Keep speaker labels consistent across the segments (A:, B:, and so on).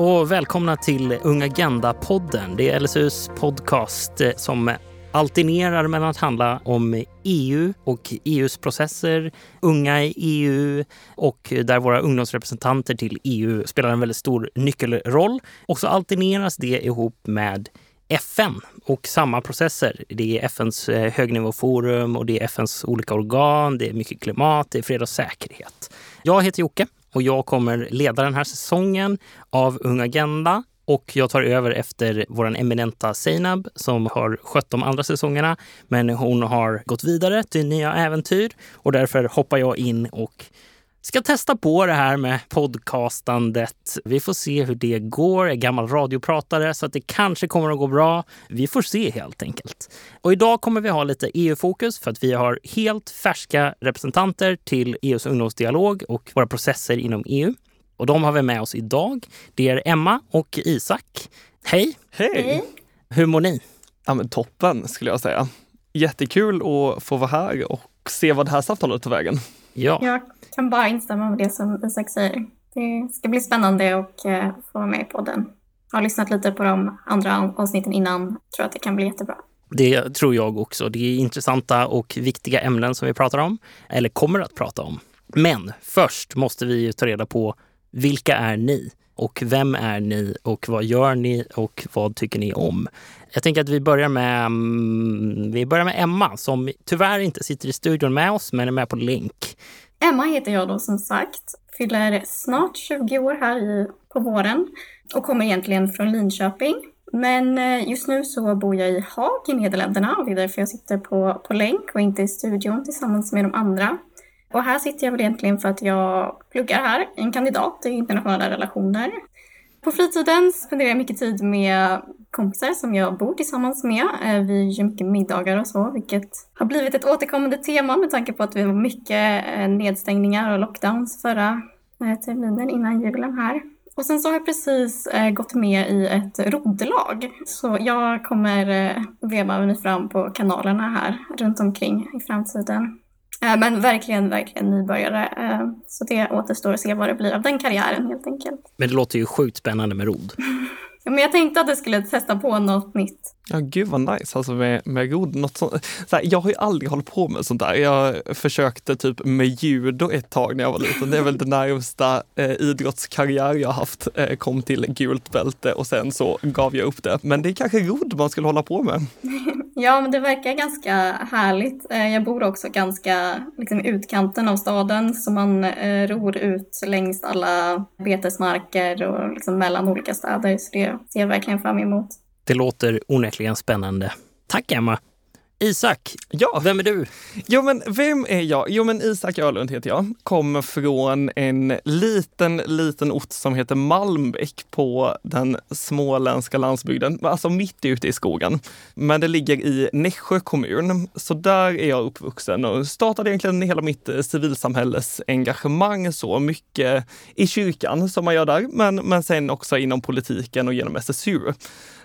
A: Och välkomna till Ung Agenda-podden. Det är LSUs podcast eh, som alternerar mellan att handla om EU och EUs processer, unga i EU och där våra ungdomsrepresentanter till EU spelar en väldigt stor nyckelroll. Och så alterneras det ihop med FN och samma processer. Det är FNs eh, högnivåforum och det är FNs olika organ. Det är mycket klimat, det är fred och säkerhet. Jag heter Jocke och jag kommer leda den här säsongen av Ung Agenda och jag tar över efter vår eminenta Seinab som har skött de andra säsongerna. Men hon har gått vidare till nya äventyr och därför hoppar jag in och ska testa på det här med podcastandet. Vi får se hur det går. Jag är gammal radiopratare så att det kanske kommer att gå bra. Vi får se helt enkelt. Och idag kommer vi ha lite EU-fokus för att vi har helt färska representanter till EUs ungdomsdialog och våra processer inom EU. Och de har vi med oss idag. Det är Emma och Isak. Hej!
B: Hej!
A: Hur mår ni?
B: Ja, men toppen skulle jag säga. Jättekul att få vara här och se vad det här samtalet tar vägen.
C: Ja. Jag kan bara instämma med det som Isak säger. Det ska bli spännande att eh, få vara med på den. Jag har lyssnat lite på de andra avsnitten innan. tror att det kan bli jättebra.
A: Det tror jag också. Det är intressanta och viktiga ämnen som vi pratar om, eller kommer att prata om. Men först måste vi ju ta reda på vilka är ni? Och vem är ni och vad gör ni och vad tycker ni om? Jag tänker att vi börjar med, mm, vi börjar med Emma som tyvärr inte sitter i studion med oss men är med på länk.
C: Emma heter jag då som sagt. Fyller snart 20 år här i, på våren och kommer egentligen från Linköping. Men eh, just nu så bor jag i Haag i Nederländerna och det är därför jag sitter på, på länk och inte i studion tillsammans med de andra. Och här sitter jag väl egentligen för att jag pluggar här, en kandidat i internationella relationer. På fritiden spenderar jag mycket tid med kompisar som jag bor tillsammans med. Eh, vi gör mycket middagar och så, vilket har blivit ett återkommande tema med tanke på att vi har mycket eh, nedstängningar och lockdowns förra eh, terminen innan julen här. Och sen så har jag precis gått med i ett roddlag. Så jag kommer veva mig fram på kanalerna här runt omkring i framtiden. Men verkligen, verkligen nybörjare. Så det återstår att se vad det blir av den karriären helt enkelt.
A: Men det låter ju sjukt spännande med rodd.
C: Ja, men jag tänkte att du skulle testa på något nytt.
B: Ja, gud vad nice alltså med, med rodd. Något sånt. Så här, jag har ju aldrig hållit på med sånt där. Jag försökte typ med judo ett tag när jag var liten. Det är väl den närmsta eh, idrottskarriär jag haft. Eh, kom till gult bälte och sen så gav jag upp det. Men det är kanske rodd man skulle hålla på med.
C: Ja, men det verkar ganska härligt. Eh, jag bor också ganska liksom, utkanten av staden så man eh, ror ut längs alla betesmarker och liksom, mellan olika städer. Så det ser jag verkligen fram emot.
A: Det låter onekligen spännande. Tack Emma! Isak,
B: ja.
A: vem är du?
B: Jo, men vem är jag? Jo, men Isak Öhlund heter jag. Kommer från en liten, liten ort som heter Malmbäck på den småländska landsbygden, alltså mitt ute i skogen. Men det ligger i Nässjö kommun, så där är jag uppvuxen och startade egentligen hela mitt civilsamhälles engagemang så mycket i kyrkan som man gör där, men, men sen också inom politiken och genom SSU.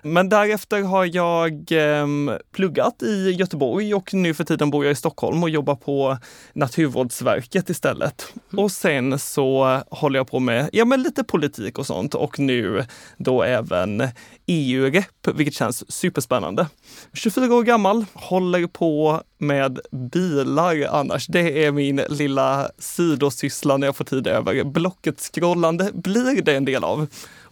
B: Men därefter har jag eh, pluggat i Göteborg och nu för tiden bor jag i Stockholm och jobbar på Naturvårdsverket istället. Mm. Och sen så håller jag på med ja, men lite politik och sånt och nu då även EU-rep, vilket känns superspännande. 24 år gammal, håller på med bilar annars. Det är min lilla sidosyssla när jag får tid över. Blocket-scrollande blir det en del av.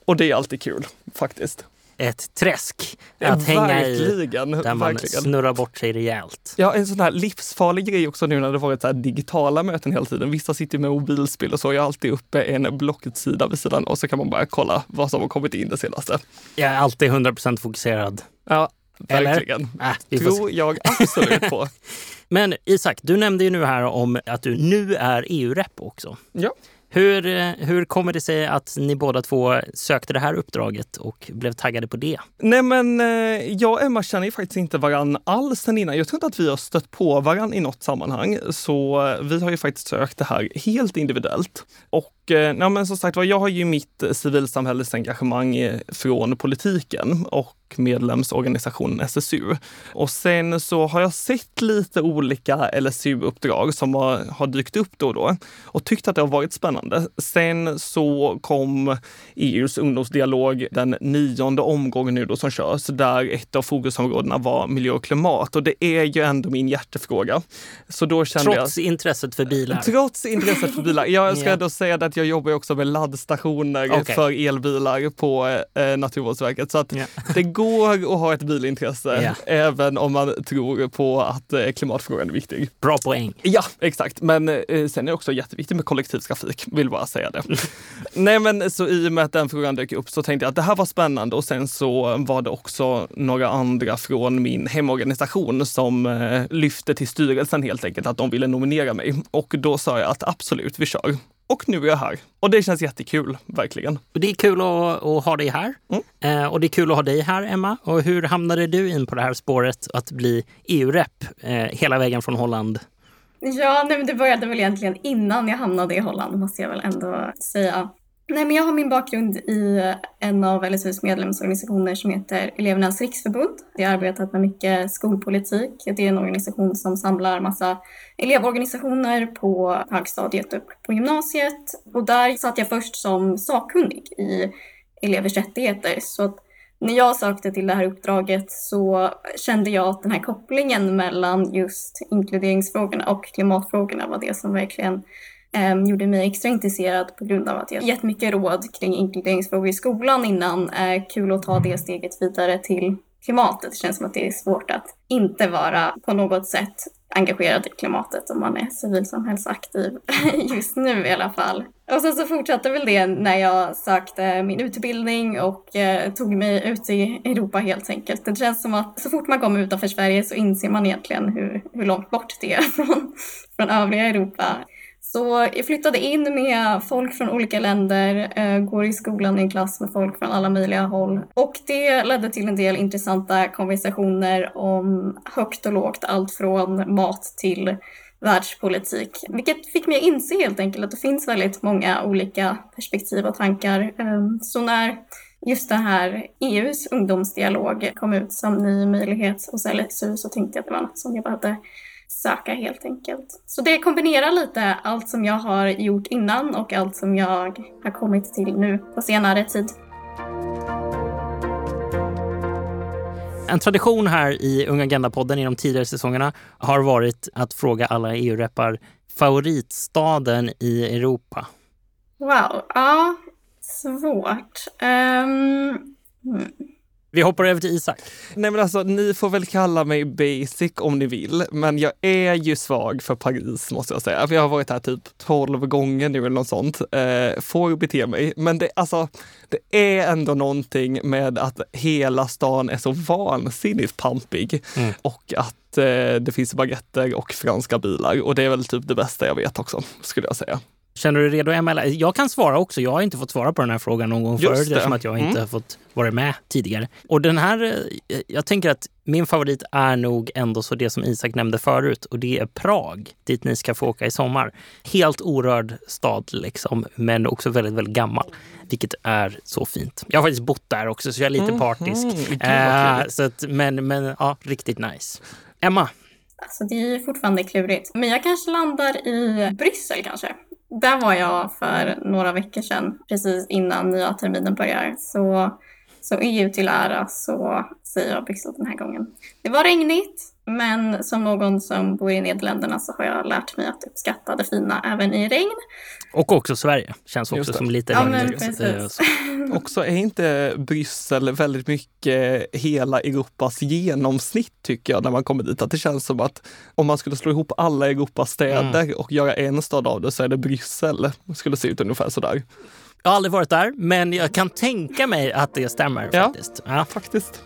B: Och det är alltid kul faktiskt
A: ett träsk att hänga i. Där man
B: verkligen.
A: snurrar bort sig rejält.
B: Ja, en sån här livsfarlig grej också nu när det varit så digitala möten hela tiden. Vissa sitter med mobilspel och så. Jag har alltid uppe en Blocket-sida vid sidan och så kan man bara kolla vad som har kommit in det senaste.
A: Jag är alltid 100% fokuserad.
B: Ja, verkligen. Äh, Tror jag absolut på.
A: Men Isak, du nämnde ju nu här om att du nu är EU-rep också.
B: Ja.
A: Hur, eh, hur kommer det sig att ni båda två sökte det här uppdraget och blev taggade på det?
B: Nej men eh, jag och Emma känner ju faktiskt inte varann alls sen innan. Jag tror inte att vi har stött på varann i något sammanhang. Så eh, vi har ju faktiskt sökt det här helt individuellt. Och ja, men som sagt jag har ju mitt civilsamhällesengagemang från politiken och medlemsorganisationen SSU. Och sen så har jag sett lite olika LSU-uppdrag som har, har dykt upp då och då och tyckt att det har varit spännande. Sen så kom EUs ungdomsdialog den nionde omgången nu då som körs, där ett av fokusområdena var miljö och klimat. Och det är ju ändå min hjärtefråga. Så då kände
A: trots
B: jag,
A: intresset för bilar?
B: Trots intresset för bilar. Jag ska yeah. då säga att jag jobbar också med laddstationer okay. för elbilar på eh, Naturvårdsverket. Så att yeah. det går att ha ett bilintresse yeah. även om man tror på att eh, klimatfrågan är viktig.
A: Bra poäng.
B: Ja, exakt. Men eh, sen är det också jätteviktigt med kollektivtrafik, vill bara säga det. Nej, men så i och med att den frågan dök upp så tänkte jag att det här var spännande och sen så var det också några andra från min hemorganisation som eh, lyfte till styrelsen helt enkelt att de ville nominera mig. Och då sa jag att absolut, vi kör. Och nu är jag här. Och det känns jättekul, verkligen.
A: Det är kul att, att ha dig här. Mm. Eh, och det är kul att ha dig här, Emma. Och hur hamnade du in på det här spåret att bli EU-rep eh, hela vägen från Holland?
C: Ja, nej, men det började väl egentligen innan jag hamnade i Holland, måste jag väl ändå säga. Nej, men jag har min bakgrund i en av LSUs medlemsorganisationer som heter Elevernas riksförbund. Jag har arbetat med mycket skolpolitik. Det är en organisation som samlar massa elevorganisationer på högstadiet och på gymnasiet. Och där satt jag först som sakkunnig i elevers rättigheter. Så att när jag sökte till det här uppdraget så kände jag att den här kopplingen mellan just inkluderingsfrågorna och klimatfrågorna var det som verkligen eh, gjorde mig extra intresserad på grund av att jag gett mycket råd kring inkluderingsfrågor i skolan innan. Eh, kul att ta det steget vidare till klimatet. Det känns som att det är svårt att inte vara på något sätt engagerad i klimatet om man är civilsamhällsaktiv just nu i alla fall. Och sen så fortsatte väl det när jag sökte min utbildning och eh, tog mig ut i Europa helt enkelt. Det känns som att så fort man kommer utanför Sverige så inser man egentligen hur, hur långt bort det är från, från övriga Europa. Så jag flyttade in med folk från olika länder, eh, går i skolan i en klass med folk från alla möjliga håll. Och det ledde till en del intressanta konversationer om högt och lågt, allt från mat till världspolitik. Vilket fick mig att inse helt enkelt att det finns väldigt många olika perspektiv och tankar. Ehm, så när just det här EUs ungdomsdialog kom ut som ny möjlighet hos LSU så tänkte jag att det var något som jag behövde söka helt enkelt. Så det kombinerar lite allt som jag har gjort innan och allt som jag har kommit till nu på senare tid.
A: En tradition här i Unga Agenda-podden i de tidigare säsongerna har varit att fråga alla EU-reppar favoritstaden i Europa.
C: Wow, ja, svårt. Um.
A: Vi hoppar över till Isak.
B: Nej men alltså, ni får väl kalla mig basic om ni vill, men jag är ju svag för Paris måste jag säga. För jag har varit här typ 12 gånger nu eller något sånt. Eh, får bete mig. Men det, alltså, det är ändå någonting med att hela stan är så vansinnigt pampig mm. och att eh, det finns baguetter och franska bilar. Och det är väl typ det bästa jag vet också, skulle jag säga.
A: Känner du dig redo, Emma? Jag kan svara också. Jag har inte fått svara på den här frågan någon gång förut eftersom att jag inte mm. har fått vara med tidigare. Och den här, eh, jag tänker att min favorit är nog ändå så det som Isak nämnde förut och det är Prag, dit ni ska få åka i sommar. Helt orörd stad liksom, men också väldigt, väldigt gammal, vilket är så fint. Jag har faktiskt bott där också så jag är lite partisk. Mm, äh, så att, men, men ja, riktigt nice. Emma?
C: Alltså det är fortfarande klurigt. Men jag kanske landar i Bryssel kanske. Där var jag för några veckor sedan, precis innan nya terminen börjar. Så, så EU till ära så säger jag Bryssel den här gången. Det var regnigt, men som någon som bor i Nederländerna så har jag lärt mig att uppskatta det fina även i regn.
A: Och också Sverige, känns också som lite
C: ja, regnigt.
B: också är inte Bryssel väldigt mycket hela Europas genomsnitt tycker jag när man kommer dit. Att det känns som att om man skulle slå ihop alla Europas städer mm. och göra en stad av det så är det Bryssel. Det skulle se ut ungefär sådär.
A: Jag har aldrig varit där, men jag kan tänka mig att det stämmer.
B: Ja,
A: faktiskt.
B: Ja. faktiskt.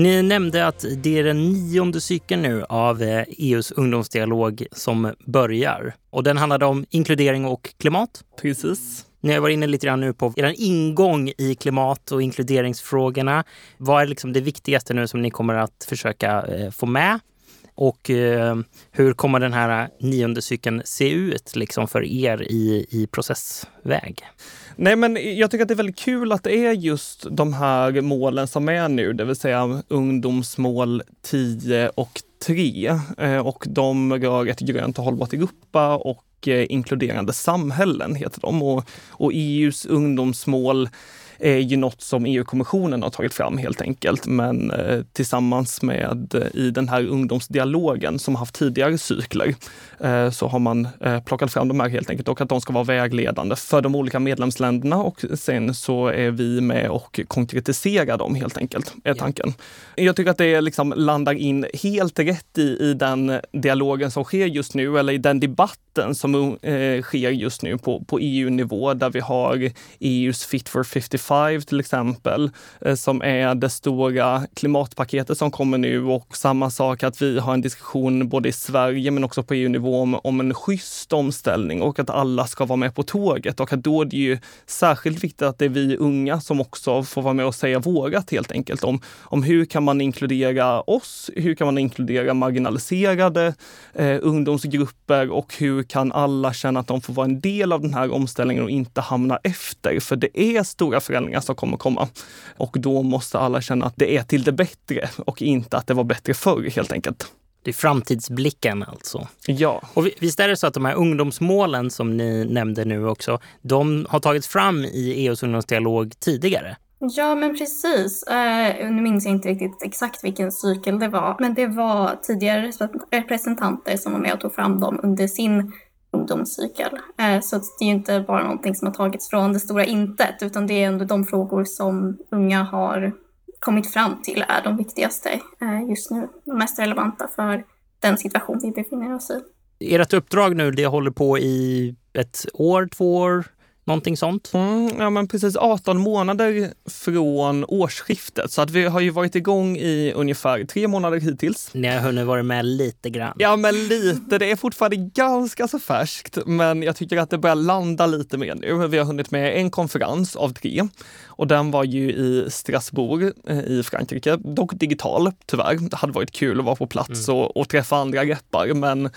A: Ni nämnde att det är den nionde cykeln nu av EUs eh, e ungdomsdialog som börjar. Och den handlade om inkludering och klimat.
B: Precis.
A: Ni har varit inne lite grann nu på er ingång i klimat och inkluderingsfrågorna. Vad är liksom det viktigaste nu som ni kommer att försöka eh, få med Och eh, hur kommer den här nionde cykeln se ut liksom för er i, i processväg?
B: Nej, men jag tycker att det är väldigt kul att det är just de här målen som är nu, det vill säga ungdomsmål 10 och 3. Eh, och de rör ett grönt och hållbart Europa och eh, inkluderande samhällen, heter de. Och, och EUs ungdomsmål är ju något som EU-kommissionen har tagit fram helt enkelt. Men eh, tillsammans med eh, i den här ungdomsdialogen som haft tidigare cykler eh, så har man eh, plockat fram de här helt enkelt och att de ska vara vägledande för de olika medlemsländerna och sen så är vi med och konkretiserar dem helt enkelt, är tanken. Jag tycker att det liksom landar in helt rätt i, i den dialogen som sker just nu eller i den debatten som eh, sker just nu på, på EU-nivå där vi har EUs Fit for 55 Five till exempel, eh, som är det stora klimatpaketet som kommer nu och samma sak att vi har en diskussion både i Sverige men också på EU-nivå om, om en schysst omställning och att alla ska vara med på tåget och att då är det ju särskilt viktigt att det är vi unga som också får vara med och säga vårat helt enkelt om, om hur kan man inkludera oss? Hur kan man inkludera marginaliserade eh, ungdomsgrupper och hur kan alla känna att de får vara en del av den här omställningen och inte hamna efter? För det är stora förändringar förändringar som kommer komma. Och då måste alla känna att det är till det bättre och inte att det var bättre förr helt enkelt.
A: Det är framtidsblicken alltså.
B: Ja.
A: Och visst är det så att de här ungdomsmålen som ni nämnde nu också, de har tagits fram i EUs ungdomsdialog tidigare?
C: Ja, men precis. Uh, nu minns jag inte riktigt exakt vilken cykel det var, men det var tidigare representanter som var med och tog fram dem under sin ungdomscykel. Eh, så det är ju inte bara någonting som har tagits från det stora intet, utan det är ändå de frågor som unga har kommit fram till är de viktigaste eh, just nu, de mest relevanta för den situation vi befinner oss i.
A: Ert uppdrag nu, det håller på i ett år, två år? Någonting sånt?
B: Mm, ja, men precis 18 månader från årsskiftet. Så att vi har ju varit igång i ungefär tre månader hittills.
A: Ni har hunnit vara med lite grann.
B: Ja, men lite. Det är fortfarande ganska så färskt, men jag tycker att det börjar landa lite mer nu. Vi har hunnit med en konferens av tre och den var ju i Strasbourg eh, i Frankrike, dock digital tyvärr. Det hade varit kul att vara på plats mm. och, och träffa andra reppar, men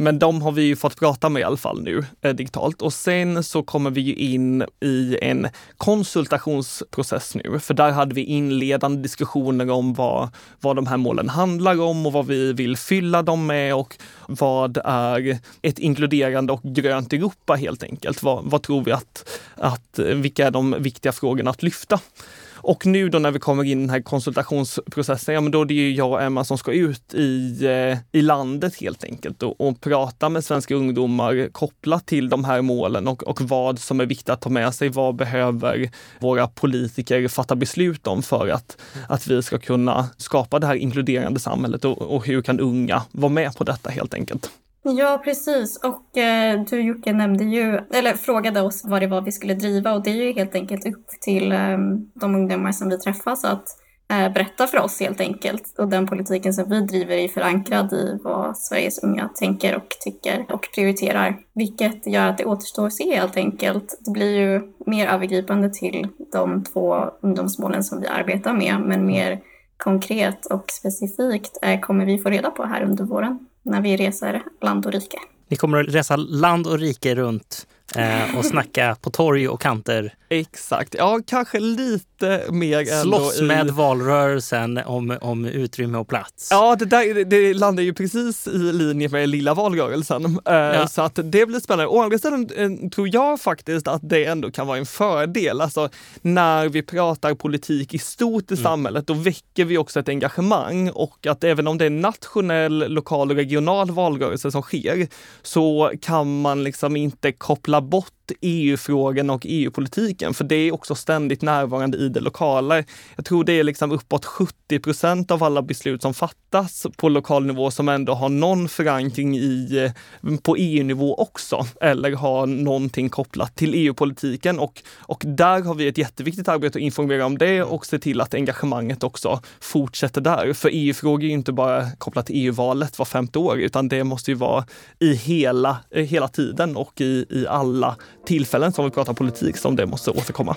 B: men de har vi ju fått prata med i alla fall nu eh, digitalt. Och sen så kommer vi ju in i en konsultationsprocess nu, för där hade vi inledande diskussioner om vad, vad de här målen handlar om och vad vi vill fylla dem med och vad är ett inkluderande och grönt Europa helt enkelt? Vad, vad tror vi att, att, eh, vilka är de viktiga frågorna att lyfta? Och nu då när vi kommer in i den här konsultationsprocessen, ja men då är det ju jag och Emma som ska ut i, eh, i landet helt enkelt och, och prata med svenska ungdomar kopplat till de här målen och, och vad som är viktigt att ta med sig. Vad behöver våra politiker fatta beslut om för att, att vi ska kunna skapa det här inkluderande samhället och, och hur kan unga vara med på detta helt enkelt.
C: Ja, precis. Och eh, du Jocke nämnde ju, eller frågade oss vad det var vi skulle driva och det är ju helt enkelt upp till eh, de ungdomar som vi träffas att eh, berätta för oss helt enkelt. Och den politiken som vi driver är förankrad i vad Sveriges unga tänker och tycker och prioriterar. Vilket gör att det återstår att se helt enkelt. Det blir ju mer övergripande till de två ungdomsmålen som vi arbetar med, men mer konkret och specifikt eh, kommer vi få reda på här under våren när vi reser land och rike.
A: Ni kommer att resa land och rike runt och snacka på torg och kanter.
B: Exakt. Ja, kanske lite mer
A: Slåss med i... valrörelsen om, om utrymme och plats.
B: Ja, det, där, det landar ju precis i linje med lilla valrörelsen. Eh, ja. Så att det blir spännande. Å andra sidan eh, tror jag faktiskt att det ändå kan vara en fördel. Alltså, när vi pratar politik i stort i mm. samhället, då väcker vi också ett engagemang och att även om det är nationell, lokal och regional valrörelse som sker, så kan man liksom inte koppla bort EU-frågan och EU-politiken, för det är också ständigt närvarande i det lokala. Jag tror det är liksom uppåt 70 procent av alla beslut som fattas på lokal nivå som ändå har någon förankring i, eh, på EU-nivå också, eller har någonting kopplat till EU-politiken. Och, och där har vi ett jätteviktigt arbete att informera om det och se till att engagemanget också fortsätter där. För EU-frågor är ju inte bara kopplat till EU-valet var femte år, utan det måste ju vara i hela, eh, hela tiden och i, i alla tillfällen som vi pratar politik som det måste återkomma.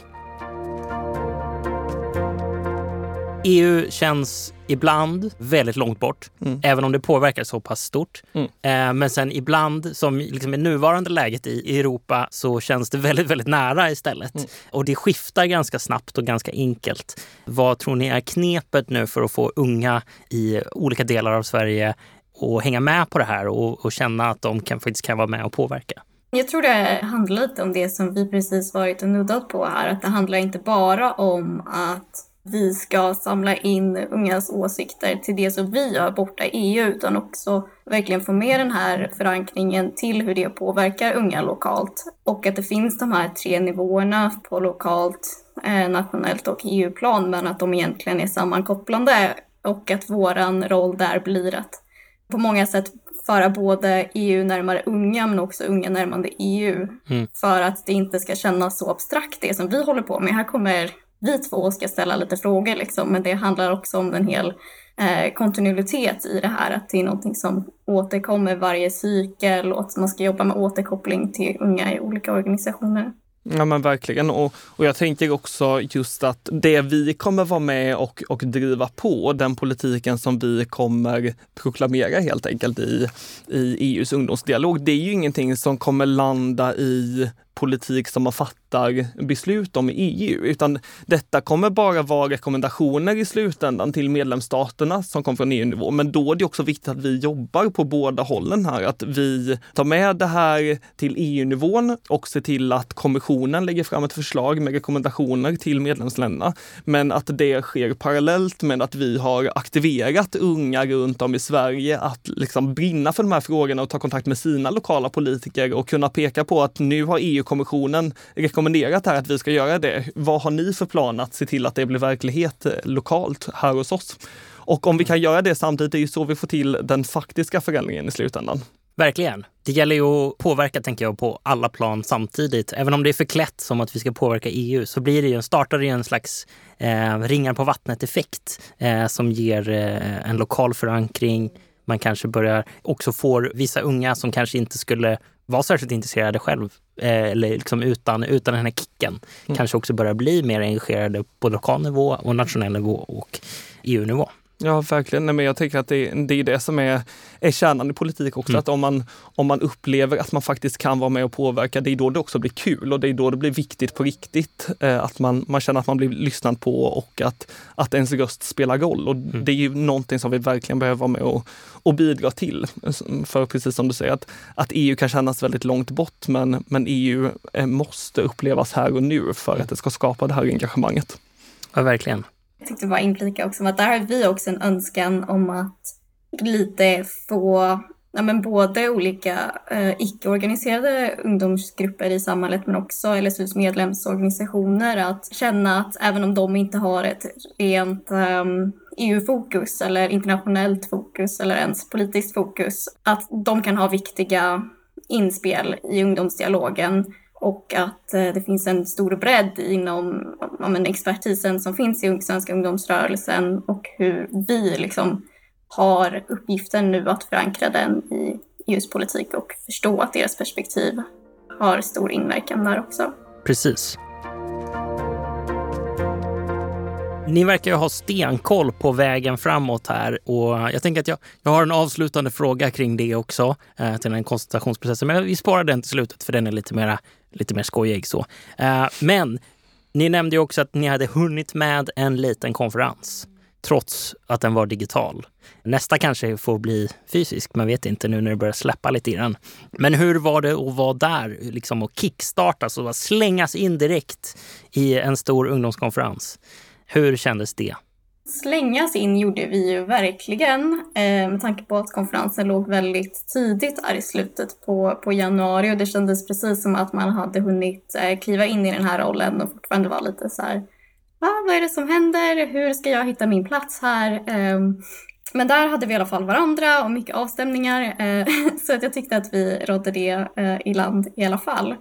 A: EU känns ibland väldigt långt bort, mm. även om det påverkar så pass stort. Mm. Eh, men sen ibland, som liksom i nuvarande läget i Europa, så känns det väldigt, väldigt nära istället. Mm. Och det skiftar ganska snabbt och ganska enkelt. Vad tror ni är knepet nu för att få unga i olika delar av Sverige att hänga med på det här och, och känna att de kan, faktiskt kan vara med och påverka?
C: Jag tror det handlar lite om det som vi precis varit och nuddat på här, att det handlar inte bara om att vi ska samla in ungas åsikter till det som vi gör borta i EU, utan också verkligen få med den här förankringen till hur det påverkar unga lokalt. Och att det finns de här tre nivåerna på lokalt, eh, nationellt och EU-plan, men att de egentligen är sammankopplande och att våran roll där blir att på många sätt föra både EU närmare unga men också unga närmande EU. Mm. För att det inte ska kännas så abstrakt det som vi håller på med. Här kommer vi två ska ställa lite frågor liksom, men det handlar också om en hel eh, kontinuitet i det här, att det är någonting som återkommer varje cykel och att man ska jobba med återkoppling till unga i olika organisationer.
B: Ja men verkligen och, och jag tänker också just att det vi kommer vara med och, och driva på, den politiken som vi kommer proklamera helt enkelt i, i EUs ungdomsdialog, det är ju ingenting som kommer landa i politik som man fattar beslut om i EU, utan detta kommer bara vara rekommendationer i slutändan till medlemsstaterna som kommer från EU-nivå. Men då är det också viktigt att vi jobbar på båda hållen här, att vi tar med det här till EU-nivån och ser till att kommissionen lägger fram ett förslag med rekommendationer till medlemsländerna. Men att det sker parallellt med att vi har aktiverat unga runt om i Sverige att liksom brinna för de här frågorna och ta kontakt med sina lokala politiker och kunna peka på att nu har EU EU-kommissionen rekommenderat här att vi ska göra det. Vad har ni för plan att se till att det blir verklighet eh, lokalt här hos oss? Och om vi kan göra det samtidigt, det är ju så vi får till den faktiska förändringen i slutändan.
A: Verkligen. Det gäller ju att påverka, tänker jag, på alla plan samtidigt. Även om det är förklätt som att vi ska påverka EU så blir det ju, startar det ju en slags eh, ringar på vattnet-effekt eh, som ger eh, en lokal förankring. Man kanske börjar också får vissa unga som kanske inte skulle vara särskilt intresserade själv eh, eller liksom utan, utan den här kicken mm. kanske också börjar bli mer engagerade på lokal nivå och nationell nivå och EU-nivå.
B: Ja, verkligen. Nej, men jag tänker att det, det är det som är, är kärnan i politik också. Mm. Att om man, om man upplever att man faktiskt kan vara med och påverka, det är då det också blir kul och det är då det blir viktigt på riktigt. Eh, att man, man känner att man blir lyssnad på och att, att ens röst spelar roll. Och mm. Det är ju någonting som vi verkligen behöver vara med och, och bidra till. För precis som du säger, att, att EU kan kännas väldigt långt bort, men, men EU eh, måste upplevas här och nu för att det ska skapa det här engagemanget.
A: Ja, verkligen.
C: Jag tyckte bara inflika också att där har vi också en önskan om att lite få ja, men både olika eh, icke-organiserade ungdomsgrupper i samhället men också LSUs medlemsorganisationer att känna att även om de inte har ett rent ehm, um, EU-fokus eller internationellt fokus eller ens politiskt fokus, att de kan ha viktiga inspel i ungdomsdialogen och att eh, det finns en stor bredd inom ja, expertisen som finns i svenska ungdomsrörelsen och hur vi liksom har uppgiften nu att förankra den i EUs politik och förstå att deras perspektiv har stor inverkan där också.
A: Precis. Ni verkar ju ha stenkoll på vägen framåt här och jag tänker att jag, jag har en avslutande fråga kring det också eh, till den konsultationsprocessen. Men vi sparar den till slutet för den är lite, mera, lite mer skojig så. Eh, men ni nämnde ju också att ni hade hunnit med en liten konferens trots att den var digital. Nästa kanske får bli fysisk, man vet inte nu när det börjar släppa lite i den. Men hur var det att vara där liksom och kickstartas alltså, och slängas in direkt i en stor ungdomskonferens? Hur kändes det?
C: Slängas in gjorde vi ju verkligen eh, med tanke på att konferensen låg väldigt tidigt här i slutet på, på januari och det kändes precis som att man hade hunnit eh, kliva in i den här rollen och fortfarande var lite så här Va, vad är det som händer? Hur ska jag hitta min plats här? Ehm, men där hade vi i alla fall varandra och mycket avstämningar eh, så att jag tyckte att vi rådde det i land i alla fall.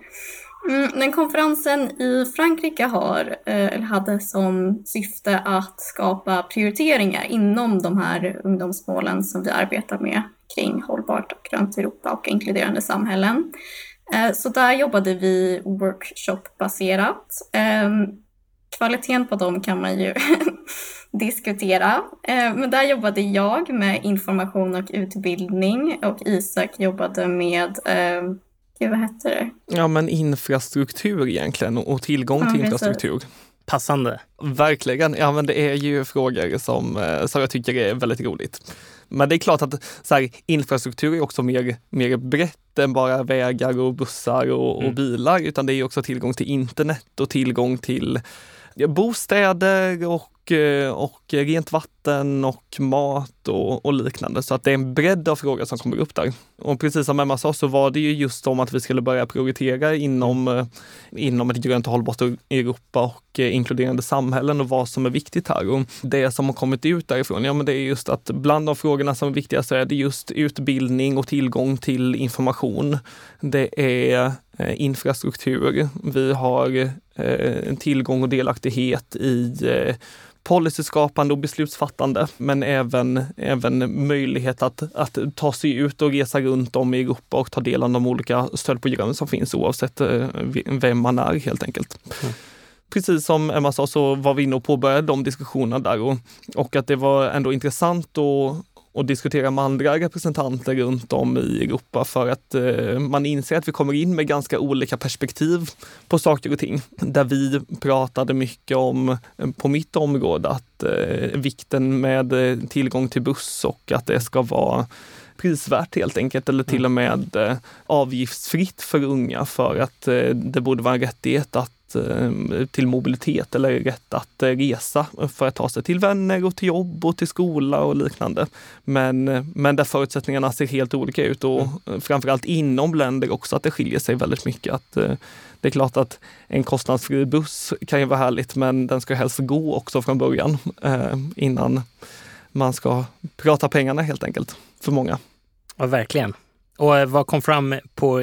C: Mm, den konferensen i Frankrike har, eh, eller hade som syfte att skapa prioriteringar inom de här ungdomsmålen som vi arbetar med kring hållbart och grönt Europa och inkluderande samhällen. Eh, så där jobbade vi workshopbaserat. Ehm, kvaliteten på dem kan man ju diskutera. Eh, men där jobbade jag med information och utbildning och Isak jobbade med, ehm, gud vad hette det?
B: Ja men infrastruktur egentligen och tillgång
C: Ja,
B: till infrastruktur.
A: Passande.
B: Verkligen. Ja, men det är ju frågor som, eh, som jag tycker är väldigt roligt. Men det är klart att så här, infrastruktur är också mer, mer brett än bara vägar och bussar och, och
A: Mm.
B: bilar, utan det är också tillgång till internet och tillgång till ja, bostäder och, Eh, och rent vatten och mat och, och liknande. Så att det är en bredd av frågor som kommer upp där. Och precis som Emma sa så var det ju just om att vi skulle börja prioritera inom, eh, inom ett grönt och hållbart Europa och eh, inkluderande samhällen och vad som är viktigt här. Och det som har kommit ut därifrån, ja men det är just att bland de frågorna som är viktiga så är det just utbildning och tillgång till information. Det är infrastruktur. Vi har eh, en tillgång och delaktighet i eh, policyskapande och beslutsfattande, men även, även möjlighet att, att ta sig ut och resa runt om i Europa och ta del av de olika stödprogram som finns oavsett eh, vem man är helt enkelt.
A: Mm.
B: Precis som Emma sa så var vi inne och påbörjade de diskussionerna där och, och att det var ändå intressant att och diskutera med andra representanter runt om i Europa för att eh, man inser att vi kommer in med ganska olika perspektiv på saker och ting. Där vi pratade mycket om, eh, på mitt område, att eh, vikten med eh, tillgång till buss och att det ska vara prisvärt helt enkelt eller till och med eh, avgiftsfritt för unga för att eh, det borde vara en rättighet att eh, till mobilitet eller rätt att eh, resa för att ta sig till vänner och till jobb och till skola och liknande. Men, eh, men där förutsättningarna ser helt olika ut och mm. framförallt inom länder också att det skiljer sig väldigt mycket. Att, det är klart att en kostnadsfri buss kan ju vara härligt men den ska helst gå också från början innan man ska prata pengarna helt enkelt för många.
A: Ja, verkligen. Och vad kom fram på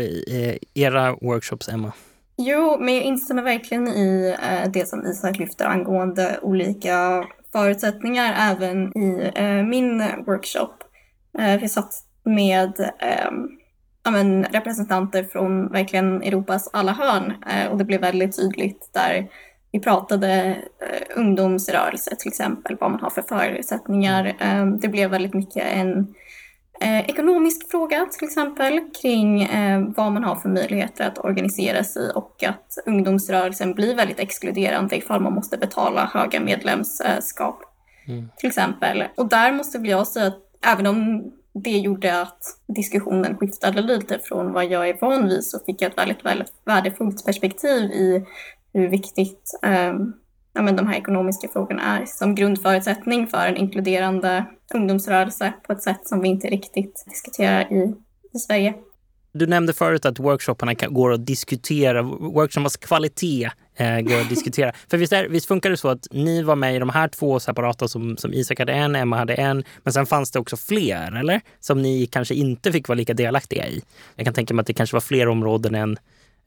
A: era workshops, Emma?
C: Jo, men jag instämmer verkligen i eh, det som Isak lyfter angående olika förutsättningar även i eh, min workshop. Eh, vi satt med eh, ja, men, representanter från verkligen Europas alla hörn och det blev väldigt tydligt där vi pratade ungdomsrörelse till exempel, vad man har för förutsättningar. Eh, det blev väldigt mycket en Eh, ekonomisk fråga till exempel kring eh, vad man har för möjligheter att organisera sig och att ungdomsrörelsen blir väldigt exkluderande ifall man måste betala höga medlemskap
A: Mm.
C: till exempel. Och där måste väl jag säga att även om det gjorde att diskussionen skiftade lite från vad jag är van vid så fick jag ett väldigt, väldigt värdefullt perspektiv i hur viktigt eh, ja, men de här ekonomiska frågorna är som grundförutsättning för en inkluderande ungdomsrörelse på ett sätt som vi inte riktigt diskuterar i, i Sverige.
A: Du nämnde förut att workshopparna kan, går att diskutera, workshopparnas kvalitet eh, går att diskutera. För visst, är, visst funkar det så att ni var med i de här två separata som, som Isak hade en, Emma hade en, men sen fanns det också fler, eller? Som ni kanske inte fick vara lika delaktiga i. Jag kan tänka mig att det kanske var fler områden än,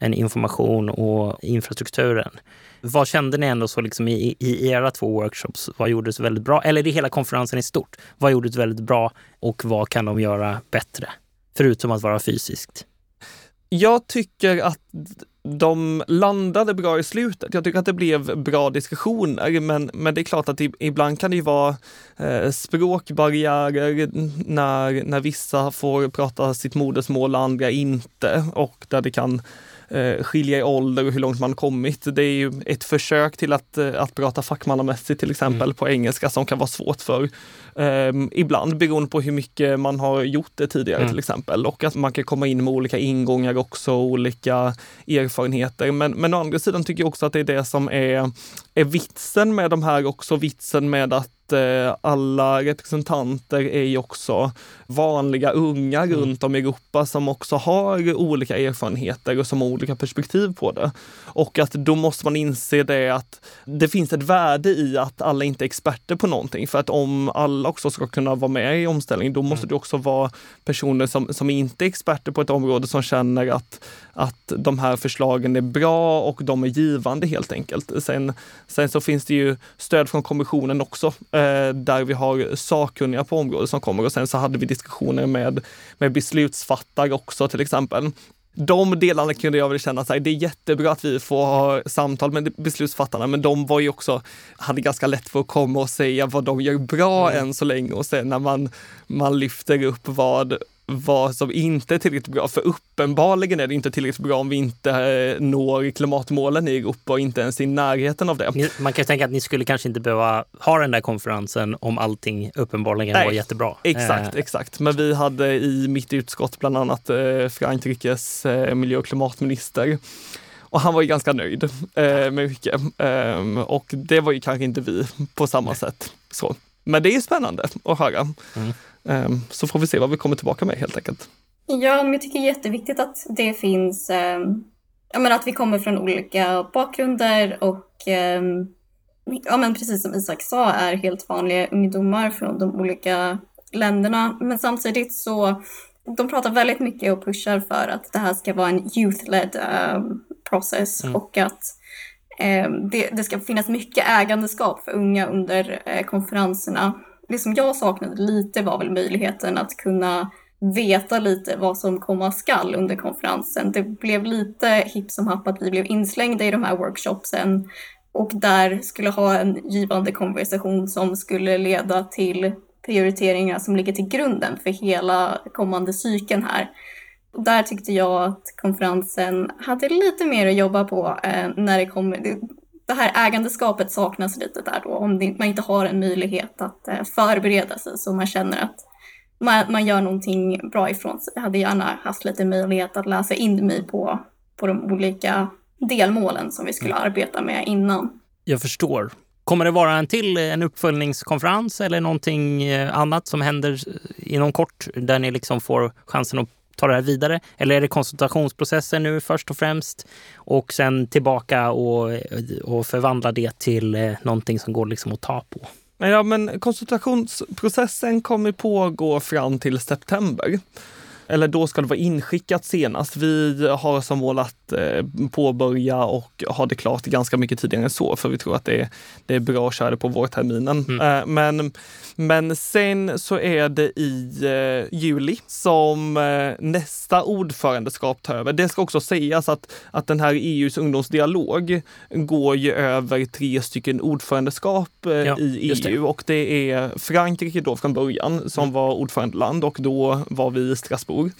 A: än information och infrastrukturen. Vad kände ni ändå så liksom i, i era två workshops? Vad gjordes väldigt bra? Eller i hela konferensen i stort? Vad gjordes väldigt bra och vad kan de göra bättre? Förutom att vara fysiskt.
B: Jag tycker att de landade bra i slutet. Jag tycker att det blev bra diskussioner, men, men det är klart att ibland kan det ju vara eh, språkbarriärer när, när vissa får prata sitt modersmål och andra inte och där det kan eh, skilja i ålder och hur långt man kommit. Det är ju ett försök till att, eh, att prata fackmannamässigt till exempel mm. på engelska som kan vara svårt för eh, ibland beroende på hur mycket man har gjort det tidigare mm. till exempel. Och att man kan komma in med olika ingångar också, olika erfarenheter. Men, men å andra sidan tycker jag också att det är det som är, är vitsen med de här också, vitsen med att alla representanter är ju också vanliga unga mm. runt om i Europa som också har olika erfarenheter och som har olika perspektiv på det. Och att då måste man inse det att det finns ett värde i att alla inte är experter på någonting. För att om alla också ska kunna vara med i omställningen, då måste mm. det också vara personer som, som inte är experter på ett område som känner att, att de här förslagen är bra och de är givande helt enkelt. Sen, sen så finns det ju stöd från kommissionen också, eh, där vi har sakkunniga på området som kommer och sen så hade vi diskussioner med, med beslutsfattare också till exempel. de delarna kunde jag väl känna så här, det är jättebra att vi får ha samtal med beslutsfattarna, men de var ju också, hade ganska lätt för att komma och säga vad de gör bra mm. än så länge och sen när man, man lyfter upp vad vad som inte är tillräckligt bra. För uppenbarligen är det inte tillräckligt bra om vi inte eh, når klimatmålen i Europa och inte ens i närheten av det.
A: Man kan tänka att ni skulle kanske inte behöva ha den där konferensen om allting uppenbarligen Nej, var jättebra.
B: Exakt, eh. exakt. Men vi hade i mitt utskott bland annat eh, Frankrikes miljö och klimatminister och han var ju ganska nöjd eh, med mycket. Eh, och det var ju kanske inte vi på samma Nej. sätt. Så. Men det är spännande att höra. Mm. Ehm, så får vi se vad vi kommer tillbaka med helt enkelt.
C: Ja, men jag tycker det är jätteviktigt att det finns, ehm, jag menar att vi kommer från olika bakgrunder och ehm, ja, men precis som Isak sa är helt vanliga ungdomar från de olika länderna. Men samtidigt så de pratar väldigt mycket och pushar för att det här ska vara en youth-led um, process mm. och att um, det, det, ska finnas mycket ägandeskap för unga under uh, konferenserna det som jag saknade lite var väl möjligheten att kunna veta lite vad som komma skall under konferensen. Det blev lite hipp som happ att vi blev inslängda i de här workshopsen och där skulle ha en givande konversation som skulle leda till prioriteringar som ligger till grunden för hela kommande cykeln här. Och där tyckte jag att konferensen hade lite mer att jobba på eh, när det kommer det här ägandeskapet saknas lite där då, om man inte har en möjlighet att eh, förbereda sig så man känner att man, man gör någonting bra ifrån sig. Jag hade gärna haft lite möjlighet att läsa in mig på, på de olika delmålen som vi skulle mm. arbeta med innan.
A: Jag förstår. Kommer det vara en till en uppföljningskonferens eller någonting eh, annat som händer inom kort där ni liksom får chansen att ta det här vidare? Eller är det konsultationsprocessen nu först och främst och sen tillbaka och, och förvandla det till eh, någonting som går liksom att ta på?
B: Ja, men konsultationsprocessen kommer pågå fram till september eller då ska det vara inskickat senast. Vi har som mål att eh, påbörja och ha det klart ganska mycket tidigare än så, för vi tror att det är, det är bra att köra det på vårterminen. Mm. Eh, men, men sen så är det i eh, juli som nästa ordförandeskap tar över. Det ska också sägas att, att den här EUs ungdomsdialog går ju över tre stycken ordförandeskap ja, i EU och det är Frankrike då från början som mm. var ordförandeland och då var vi i Strasbourg Strasbourg.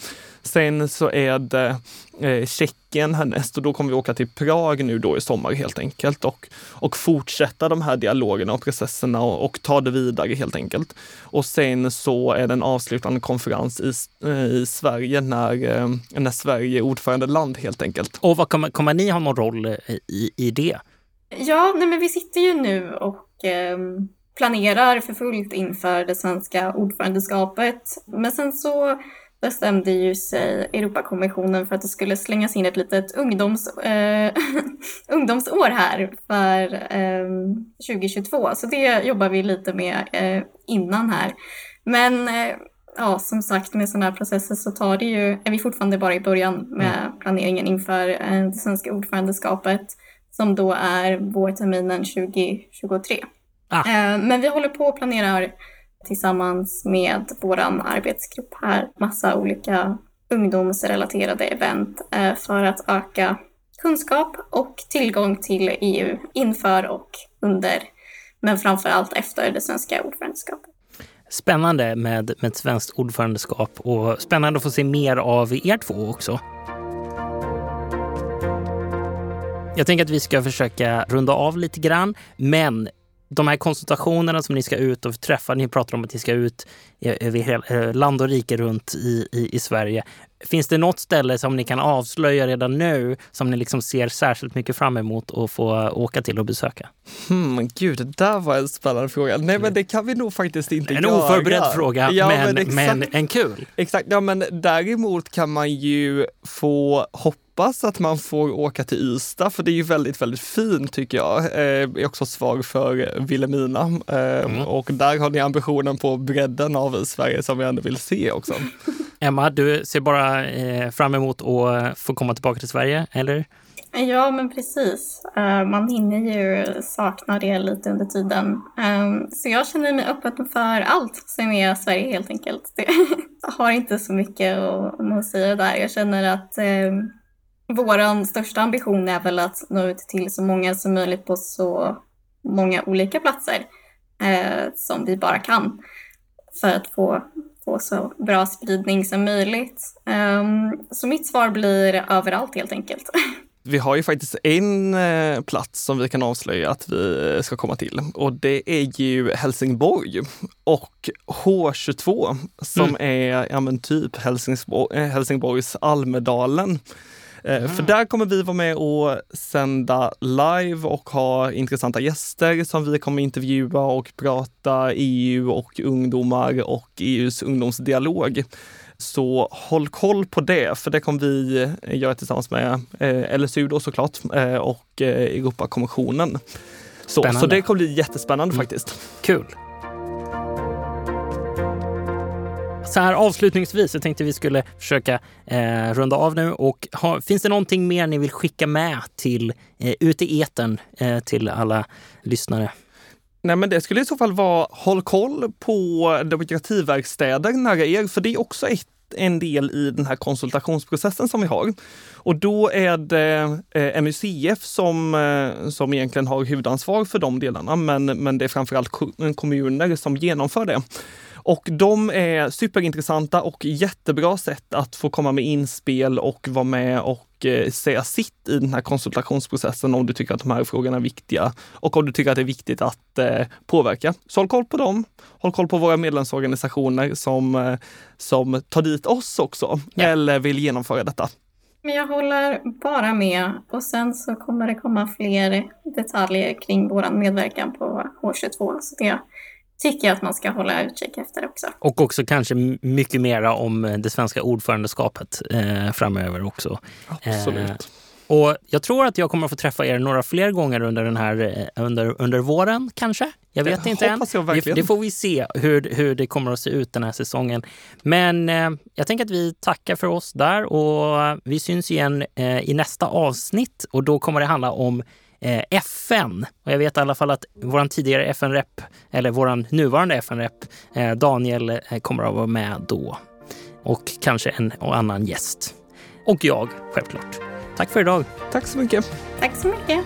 B: Sen så är det eh, Tjeckien härnäst och då kommer vi åka till Prag nu då i sommar helt enkelt och, och fortsätta de här dialogerna och processerna och, och ta det vidare helt enkelt. Och sen så är det en avslutande konferens i, eh, i Sverige när, eh, när Sverige är ordförandeland helt enkelt.
A: Och vad kommer, kommer ni ha någon roll i, i det?
C: Ja, nej men vi sitter ju nu och eh, planerar för fullt inför det svenska ordförandeskapet. Men sen så bestämde ju sig Europakommissionen för att det skulle slängas in ett litet ungdoms, eh, ungdomsår här för eh, 2022. Så det jobbar vi lite med eh, innan här. Men eh, ja, som sagt med sådana här processer så tar det ju, är vi fortfarande bara i början med mm. planeringen inför eh, det svenska ordförandeskapet som då är vårterminen 2023. Ah. Eh, men vi håller på och planerar tillsammans med vår arbetsgrupp här massa olika ungdomsrelaterade event eh, för att öka kunskap och tillgång till EU inför och under, men framför allt efter det svenska ordförandeskapet.
A: Spännande med, med ett svenskt ordförandeskap och spännande att få se mer av er två också. Jag tänker att vi ska försöka runda av lite grann, men de här konsultationerna som ni ska ut och träffa, ni pratar om att ni ska ut över eh, land och rike runt i, i, i Sverige. Finns det något ställe som ni kan avslöja redan nu som ni liksom ser särskilt mycket fram emot att få åka till och besöka?
B: Hmm, gud, det där var en spännande fråga. Nej, men det kan vi nog faktiskt inte
A: en
B: göra.
A: En oförberedd fråga, ja, men, men, men, en kul.
B: Exakt, ja men däremot kan man ju få hoppas att man får åka till Ystad, för det är ju väldigt, väldigt fint tycker jag. Eh, är också svar för Vilhelmina eh, mm. och där har ni ambitionen på bredden av Sverige som vi ändå vill se också.
A: Emma, du ser bara eh, fram emot att få komma tillbaka till Sverige, eller?
C: Ja, men precis. Uh, man hinner ju sakna det lite under tiden. Um, så jag känner mig öppen för allt som är Sverige helt enkelt. Det har inte så mycket att, säga där. Jag känner att um, vår största ambition är väl att nå ut till så många som möjligt på så många olika platser uh, som vi bara kan för att få, få så bra spridning som möjligt. Um, så mitt svar blir överallt helt enkelt.
B: Vi har ju faktiskt en eh, plats som vi kan avslöja att vi ska komma till och det är ju Helsingborg och H22 som mm. är ja, men typ Helsingborg, eh, Helsingborgs Almedalen. Mm. För där kommer vi vara med och sända live och ha intressanta gäster som vi kommer intervjua och prata EU och ungdomar och EUs ungdomsdialog. Så håll koll på det, för det kommer vi eh, göra tillsammans med eh, LSU då såklart och Europakommissionen. Så, så det kommer bli jättespännande mm. faktiskt.
A: Kul! Så här avslutningsvis jag tänkte vi skulle försöka eh, runda av nu. Och ha, finns det någonting mer ni vill skicka med till eh, ut i eten eh, till alla lyssnare?
B: Nej, men det skulle i så fall vara håll koll på demokrativerkstäder nära er, för det är också ett en del i den här konsultationsprocessen som vi har. Och då är det eh, MUCF som, eh, som egentligen har huvudansvar för de delarna, men, men det är framförallt kommuner som genomför det. Och de är superintressanta och jättebra sätt att få komma med inspel och vara med och eh, säga sitt i den här konsultationsprocessen om du tycker att de här frågorna är viktiga och om du tycker att det är viktigt att eh, påverka. Så håll koll på dem. Håll koll på våra medlemsorganisationer som, eh, som tar dit oss också ja. eller vill genomföra detta.
C: Men jag håller bara med och sen så kommer det komma fler detaljer kring vår medverkan på H22. Så det tycker jag att man ska hålla utkik efter också.
A: Och också kanske mycket mera om eh, det svenska ordförandeskapet eh, framöver också.
B: Absolut. Eh,
A: och jag tror att jag kommer att få träffa er några fler gånger under den här eh, under, under våren kanske. Jag vet det inte än. Det, det, får vi se hur, hur det kommer att se ut den här säsongen. Men eh, jag tänker att vi tackar för oss där och vi syns igen eh, i nästa avsnitt och då kommer det handla om eh, FN. Och jag vet i alla fall att vår tidigare FN-rep, eller vår nuvarande FN-rep, eh, Daniel eh, kommer att vara med då. Och kanske en och annan gäst. Och jag, självklart. Tack för idag.
B: Tack så mycket.
C: Tack så mycket.